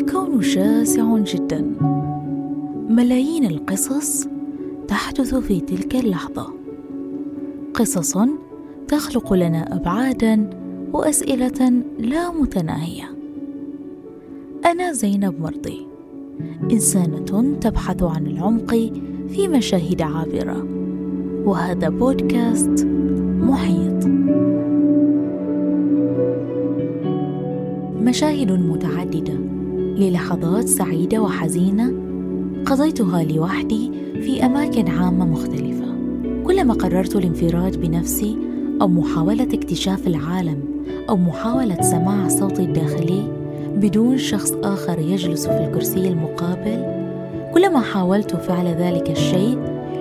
الكون شاسع جدا. ملايين القصص تحدث في تلك اللحظة. قصص تخلق لنا ابعادا وأسئلة لا متناهية. أنا زينب مرضي. إنسانة تبحث عن العمق في مشاهد عابرة. وهذا بودكاست محيط. مشاهد متعددة. للحظات سعيدة وحزينة قضيتها لوحدي في أماكن عامة مختلفة. كلما قررت الانفراد بنفسي أو محاولة اكتشاف العالم أو محاولة سماع صوتي الداخلي بدون شخص آخر يجلس في الكرسي المقابل كلما حاولت فعل ذلك الشيء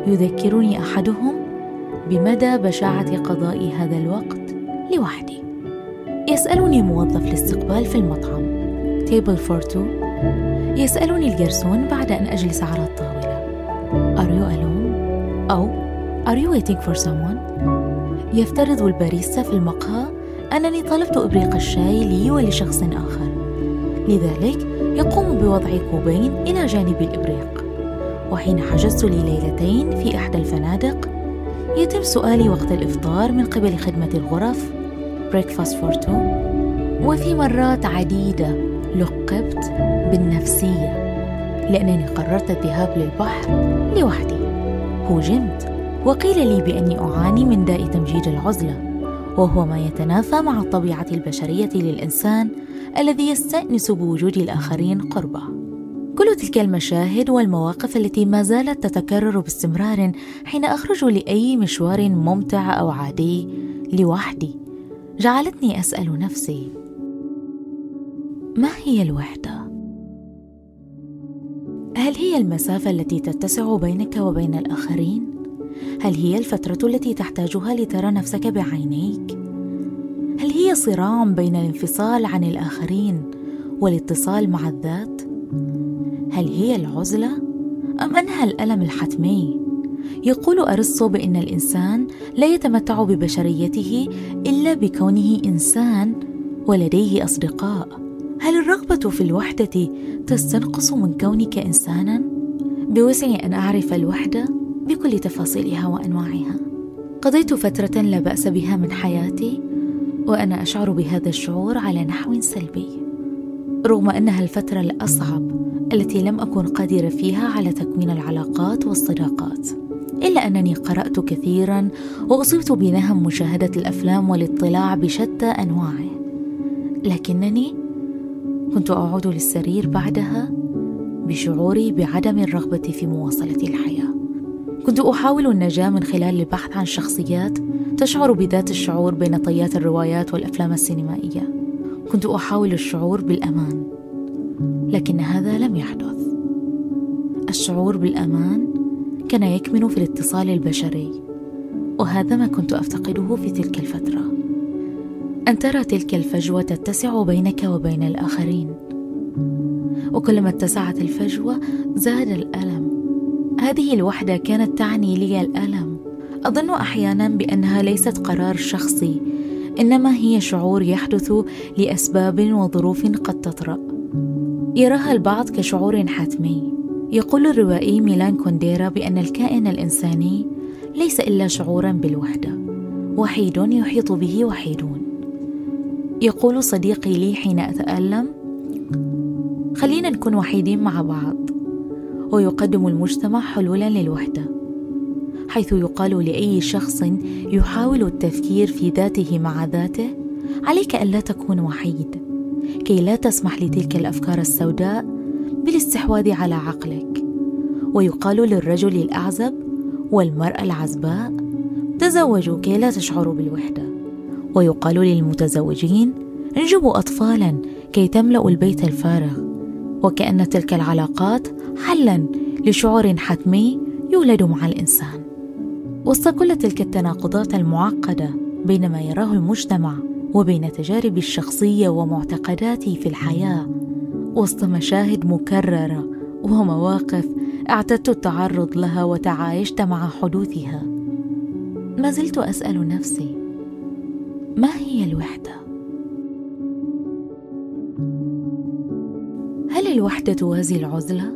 يذكرني أحدهم بمدى بشاعة قضاء هذا الوقت لوحدي. يسألني موظف الاستقبال في المطعم. Table for two يسألني الجرسون بعد أن أجلس على الطاولة. Are you alone؟ أو Are you waiting for someone؟ يفترض الباريستا في المقهى أنني طلبت إبريق الشاي لي ولشخص آخر. لذلك يقوم بوضع كوبين إلى جانب الإبريق. وحين حجزت لي ليلتين في إحدى الفنادق يتم سؤالي وقت الإفطار من قبل خدمة الغرف. Breakfast for two. وفي مرات عديدة. لقبت بالنفسية لأنني قررت الذهاب للبحر لوحدي. هوجمت وقيل لي بأني أعاني من داء تمجيد العزلة وهو ما يتنافى مع الطبيعة البشرية للإنسان الذي يستأنس بوجود الآخرين قربه. كل تلك المشاهد والمواقف التي ما زالت تتكرر باستمرار حين أخرج لأي مشوار ممتع أو عادي لوحدي جعلتني أسأل نفسي ما هي الوحدة؟ هل هي المسافة التي تتسع بينك وبين الآخرين؟ هل هي الفترة التي تحتاجها لترى نفسك بعينيك؟ هل هي صراع بين الانفصال عن الآخرين والاتصال مع الذات؟ هل هي العزلة أم أنها الألم الحتمي؟ يقول أرسطو بأن الإنسان لا يتمتع ببشريته إلا بكونه إنسان ولديه أصدقاء. هل الرغبة في الوحدة تستنقص من كونك إنسانا؟ بوسعي أن أعرف الوحدة بكل تفاصيلها وأنواعها. قضيت فترة لا بأس بها من حياتي وأنا أشعر بهذا الشعور على نحو سلبي. رغم أنها الفترة الأصعب التي لم أكن قادرة فيها على تكوين العلاقات والصداقات. إلا أنني قرأت كثيرا وأصبت بنهم مشاهدة الأفلام والاطلاع بشتى أنواعه لكنني كنت أعود للسرير بعدها بشعوري بعدم الرغبة في مواصلة الحياة. كنت أحاول النجاة من خلال البحث عن شخصيات تشعر بذات الشعور بين طيات الروايات والأفلام السينمائية. كنت أحاول الشعور بالأمان لكن هذا لم يحدث. الشعور بالأمان كان يكمن في الاتصال البشري وهذا ما كنت أفتقده في تلك الفترة. أن ترى تلك الفجوة تتسع بينك وبين الآخرين. وكلما اتسعت الفجوة زاد الألم. هذه الوحدة كانت تعني لي الألم. أظن أحيانا بأنها ليست قرار شخصي إنما هي شعور يحدث لأسباب وظروف قد تطرأ. يراها البعض كشعور حتمي. يقول الروائي ميلان كونديرا بأن الكائن الإنساني ليس إلا شعورا بالوحدة. وحيد يحيط به وحيدون. يقول صديقي لي حين أتألم خلينا نكون وحيدين مع بعض. ويقدم المجتمع حلولا للوحدة حيث يقال لأي شخص يحاول التفكير في ذاته مع ذاته عليك ألا تكون وحيد كي لا تسمح لتلك الأفكار السوداء بالاستحواذ على عقلك. ويقال للرجل الأعزب والمرأة العزباء تزوجوا كي لا تشعروا بالوحدة. ويقال للمتزوجين انجبوا أطفالا كي تملأوا البيت الفارغ. وكأن تلك العلاقات حلا لشعور حتمي يولد مع الإنسان. وسط كل تلك التناقضات المعقدة بين ما يراه المجتمع وبين تجاربي الشخصية ومعتقداتي في الحياة وسط مشاهد مكررة ومواقف اعتدت التعرض لها وتعايشت مع حدوثها ما زلت أسأل نفسي ما هي الوحدة؟ هل الوحدة توازي العزلة؟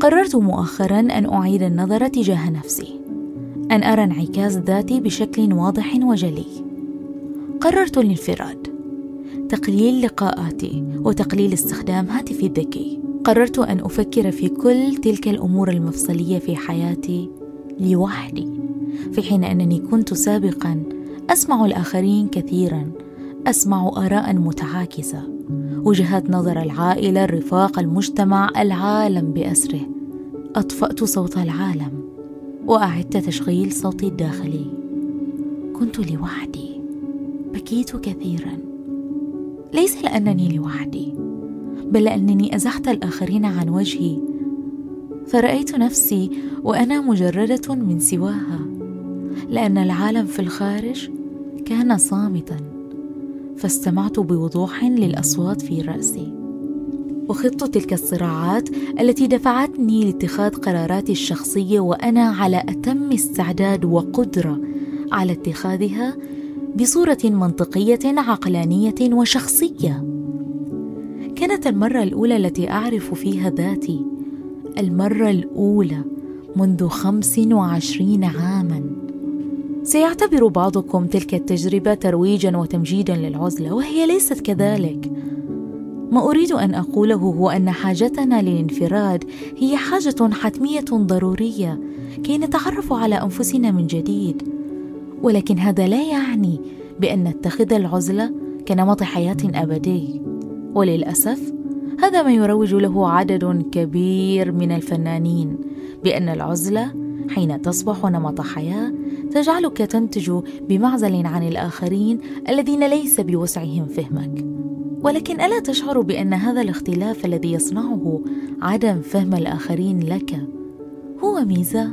قررت مؤخرا أن أعيد النظر تجاه نفسي أن أرى انعكاس ذاتي بشكل واضح وجلي. قررت الانفراد تقليل لقاءاتي وتقليل استخدام هاتفي الذكي. قررت أن أفكر في كل تلك الأمور المفصلية في حياتي لوحدي في حين أنني كنت سابقا أسمع الآخرين كثيرا. أسمع آراء متعاكسة. وجهات نظر العائلة الرفاق المجتمع العالم بأسره. أطفأت صوت العالم. وأعدت تشغيل صوتي الداخلي. كنت لوحدي. بكيت كثيرا. ليس لأنني لوحدي بل لأنني أزحت الآخرين عن وجهي. فرأيت نفسي وأنا مجردة من سواها. لأن العالم في الخارج كان صامتا فاستمعت بوضوح للأصوات في رأسي. وخضت تلك الصراعات التي دفعتني لاتخاذ قراراتي الشخصية وأنا على أتم استعداد وقدرة على اتخاذها بصورة منطقية عقلانية وشخصية. كانت المرة الأولى التي أعرف فيها ذاتي المرة الأولى منذ خمس وعشرين عاما. سيعتبر بعضكم تلك التجربة ترويجا وتمجيدا للعزلة وهي ليست كذلك. ما أريد أن أقوله هو أن حاجتنا للانفراد هي حاجة حتمية ضرورية كي نتعرف على أنفسنا من جديد. ولكن هذا لا يعني بأن نتخذ العزلة كنمط حياة أبدي. وللأسف هذا ما يروج له عدد كبير من الفنانين بأن العزلة حين تصبح نمط حياة تجعلك تنتج بمعزل عن الآخرين الذين ليس بوسعهم فهمك. ولكن ألا تشعر بأن هذا الاختلاف الذي يصنعه عدم فهم الآخرين لك هو ميزة؟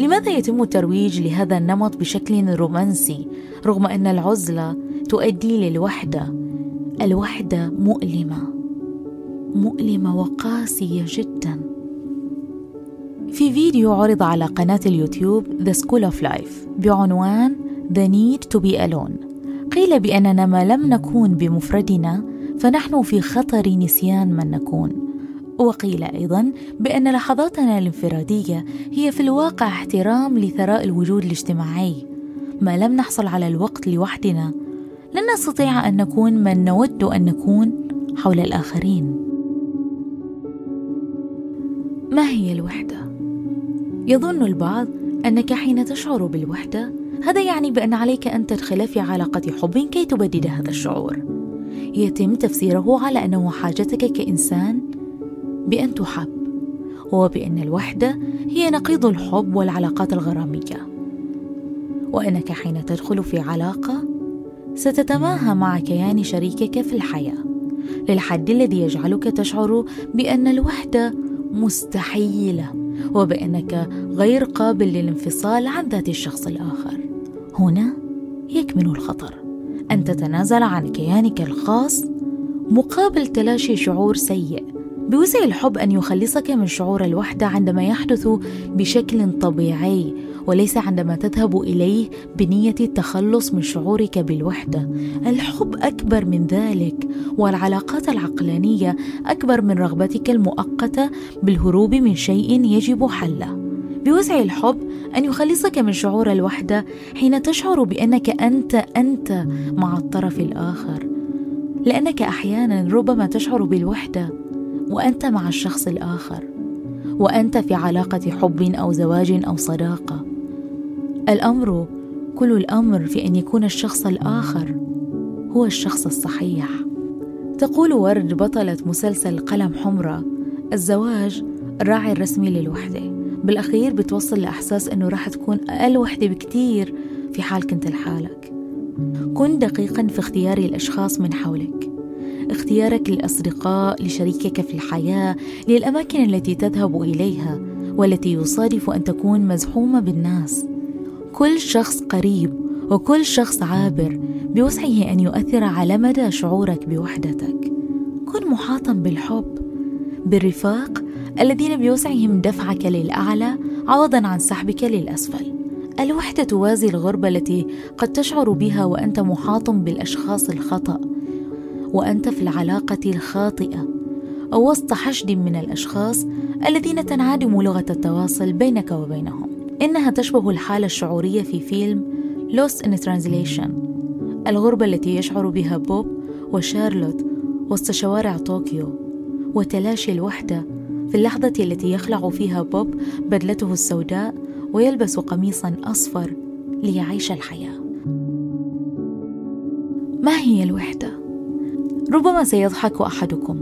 لماذا يتم الترويج لهذا النمط بشكل رومانسي رغم أن العزلة تؤدي للوحدة؟ الوحدة مؤلمة مؤلمة وقاسية جدا. في فيديو عرض على قناة اليوتيوب The School of Life بعنوان The Need to Be Alone. قيل بأننا ما لم نكون بمفردنا فنحن في خطر نسيان من نكون. وقيل أيضا بأن لحظاتنا الانفرادية هي في الواقع احترام لثراء الوجود الاجتماعي. ما لم نحصل على الوقت لوحدنا لن نستطيع أن نكون من نود أن نكون حول الآخرين. ما هي الوحدة؟ يظن البعض أنك حين تشعر بالوحدة هذا يعني بأن عليك أن تدخل في علاقة حب كي تبدد هذا الشعور. يتم تفسيره على أنه حاجتك كإنسان بأن تحب وبأن الوحدة هي نقيض الحب والعلاقات الغرامية. وأنك حين تدخل في علاقة ستتماهى مع كيان شريكك في الحياة. للحد الذي يجعلك تشعر بأن الوحدة مستحيلة. وبأنك غير قابل للانفصال عن ذات الشخص الآخر. هنا يكمن الخطر. أن تتنازل عن كيانك الخاص مقابل تلاشي شعور سيء. بوسع الحب أن يخلصك من شعور الوحدة عندما يحدث بشكل طبيعي وليس عندما تذهب إليه بنية التخلص من شعورك بالوحدة. الحب أكبر من ذلك والعلاقات العقلانية أكبر من رغبتك المؤقتة بالهروب من شيء يجب حله. بوسع الحب أن يخلصك من شعور الوحدة حين تشعر بأنك أنت أنت مع الطرف الآخر. لأنك أحيانا ربما تشعر بالوحدة وأنت مع الشخص الآخر. وأنت في علاقة حب أو زواج أو صداقة. الأمر كل الأمر في أن يكون الشخص الآخر هو الشخص الصحيح. تقول ورد بطلة مسلسل قلم حمراء الزواج الراعي الرسمي للوحدة. بالأخير بتوصل لإحساس إنه راح تكون أقل وحدة بكتير في حال كنت لحالك. كن دقيقا في اختيار الأشخاص من حولك. اختيارك للأصدقاء لشريكك في الحياة للأماكن التي تذهب إليها والتي يصادف أن تكون مزحومة بالناس. كل شخص قريب وكل شخص عابر بوسعه أن يؤثر على مدى شعورك بوحدتك. كن محاطا بالحب بالرفاق الذين بوسعهم دفعك للأعلى عوضا عن سحبك للأسفل. الوحدة توازي الغربة التي قد تشعر بها وأنت محاط بالأشخاص الخطأ. وأنت في العلاقة الخاطئة أو وسط حشد من الأشخاص الذين تنعدم لغة التواصل بينك وبينهم. إنها تشبه الحالة الشعورية في فيلم Lost in Translation الغربة التي يشعر بها بوب وشارلوت وسط شوارع طوكيو. وتلاشي الوحدة في اللحظة التي يخلع فيها بوب بدلته السوداء ويلبس قميصا أصفر ليعيش الحياة. ما هي الوحدة؟ ربما سيضحك أحدكم.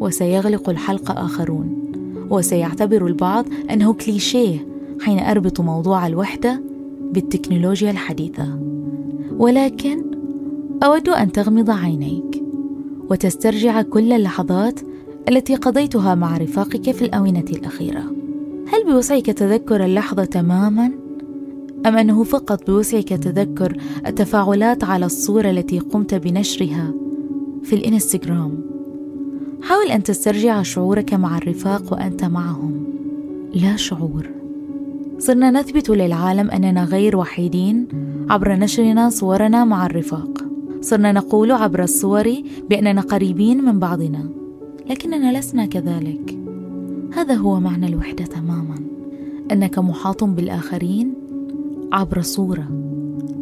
وسيغلق الحلقة آخرون. وسيعتبر البعض أنه كليشيه حين أربط موضوع الوحدة بالتكنولوجيا الحديثة. ولكن أود أن تغمض عينيك وتسترجع كل اللحظات التي قضيتها مع رفاقك في الآونة الأخيرة. هل بوسعك تذكر اللحظة تماما؟ أم أنه فقط بوسعك تذكر التفاعلات على الصورة التي قمت بنشرها في الإنستغرام؟ حاول أن تسترجع شعورك مع الرفاق وأنت معهم. لا شعور. صرنا نثبت للعالم أننا غير وحيدين عبر نشرنا صورنا مع الرفاق. صرنا نقول عبر الصور بأننا قريبين من بعضنا لكننا لسنا كذلك. هذا هو معنى الوحدة تماما. أنك محاط بالآخرين عبر صورة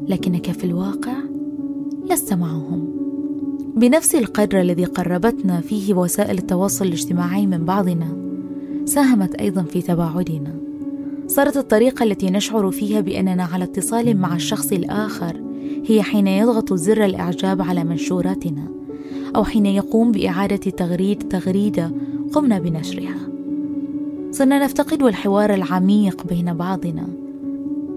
لكنك في الواقع لست معهم. بنفس القدر الذي قربتنا فيه وسائل التواصل الاجتماعي من بعضنا ساهمت أيضا في تباعدنا. صارت الطريقة التي نشعر فيها بأننا على اتصال مع الشخص الآخر هي حين يضغط زر الإعجاب على منشوراتنا أو حين يقوم بإعادة تغريد تغريدة قمنا بنشرها. صرنا نفتقد الحوار العميق بين بعضنا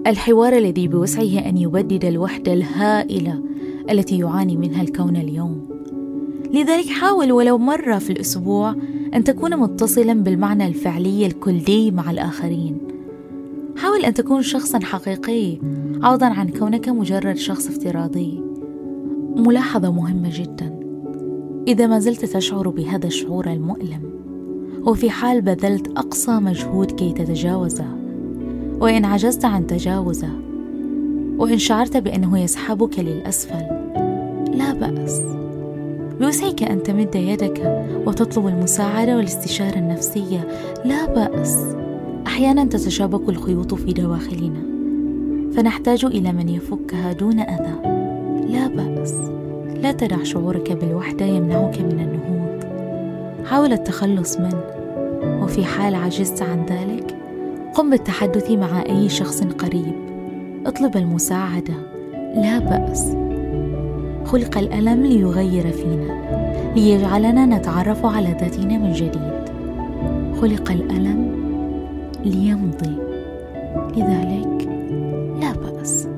الحوار الذي بوسعه أن يبدد الوحدة الهائلة التي يعاني منها الكون اليوم. لذلك حاول ولو مرة في الأسبوع أن تكون متصلا بالمعنى الفعلي الكلي مع الآخرين. حاول أن تكون شخصا حقيقي عوضا عن كونك مجرد شخص افتراضي. ملاحظة مهمة جدا. إذا ما زلت تشعر بهذا الشعور المؤلم وفي حال بذلت أقصى مجهود كي تتجاوزه وإن عجزت عن تجاوزه وإن شعرت بأنه يسحبك للأسفل لا بأس. بوسعك أن تمد يدك وتطلب المساعدة والاستشارة النفسية. لا بأس. أحيانا تتشابك الخيوط في دواخلنا. فنحتاج إلى من يفكها دون أذى. لا بأس. لا تدع شعورك بالوحدة يمنعك من النهوض. حاول التخلص منه وفي حال عجزت عن ذلك قم بالتحدث مع أي شخص قريب. اطلب المساعدة. لا بأس. خلق الألم ليغير فينا ليجعلنا نتعرف على ذاتنا من جديد. خلق الألم ليمضي. لذلك لا بأس.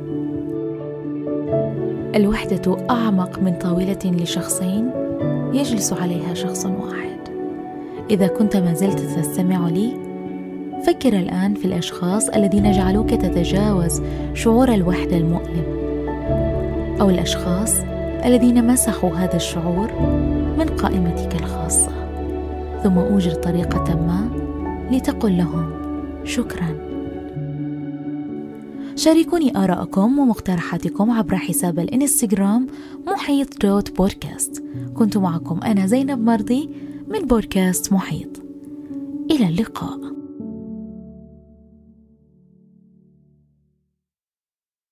الوحدة أعمق من طاولة لشخصين يجلس عليها شخص واحد. إذا كنت ما زلت تستمع لي فكر الآن في الأشخاص الذين جعلوك تتجاوز شعور الوحدة المؤلم أو الأشخاص الذين مسحوا هذا الشعور من قائمتك الخاصة. ثم اوجد طريقة ما لتقل لهم. شكرا. شاركوني آراءكم ومقترحاتكم عبر حساب الإنستغرام محيط دوت بودكاست. كنت معكم أنا زينب مرضي من بودكاست محيط. إلى اللقاء.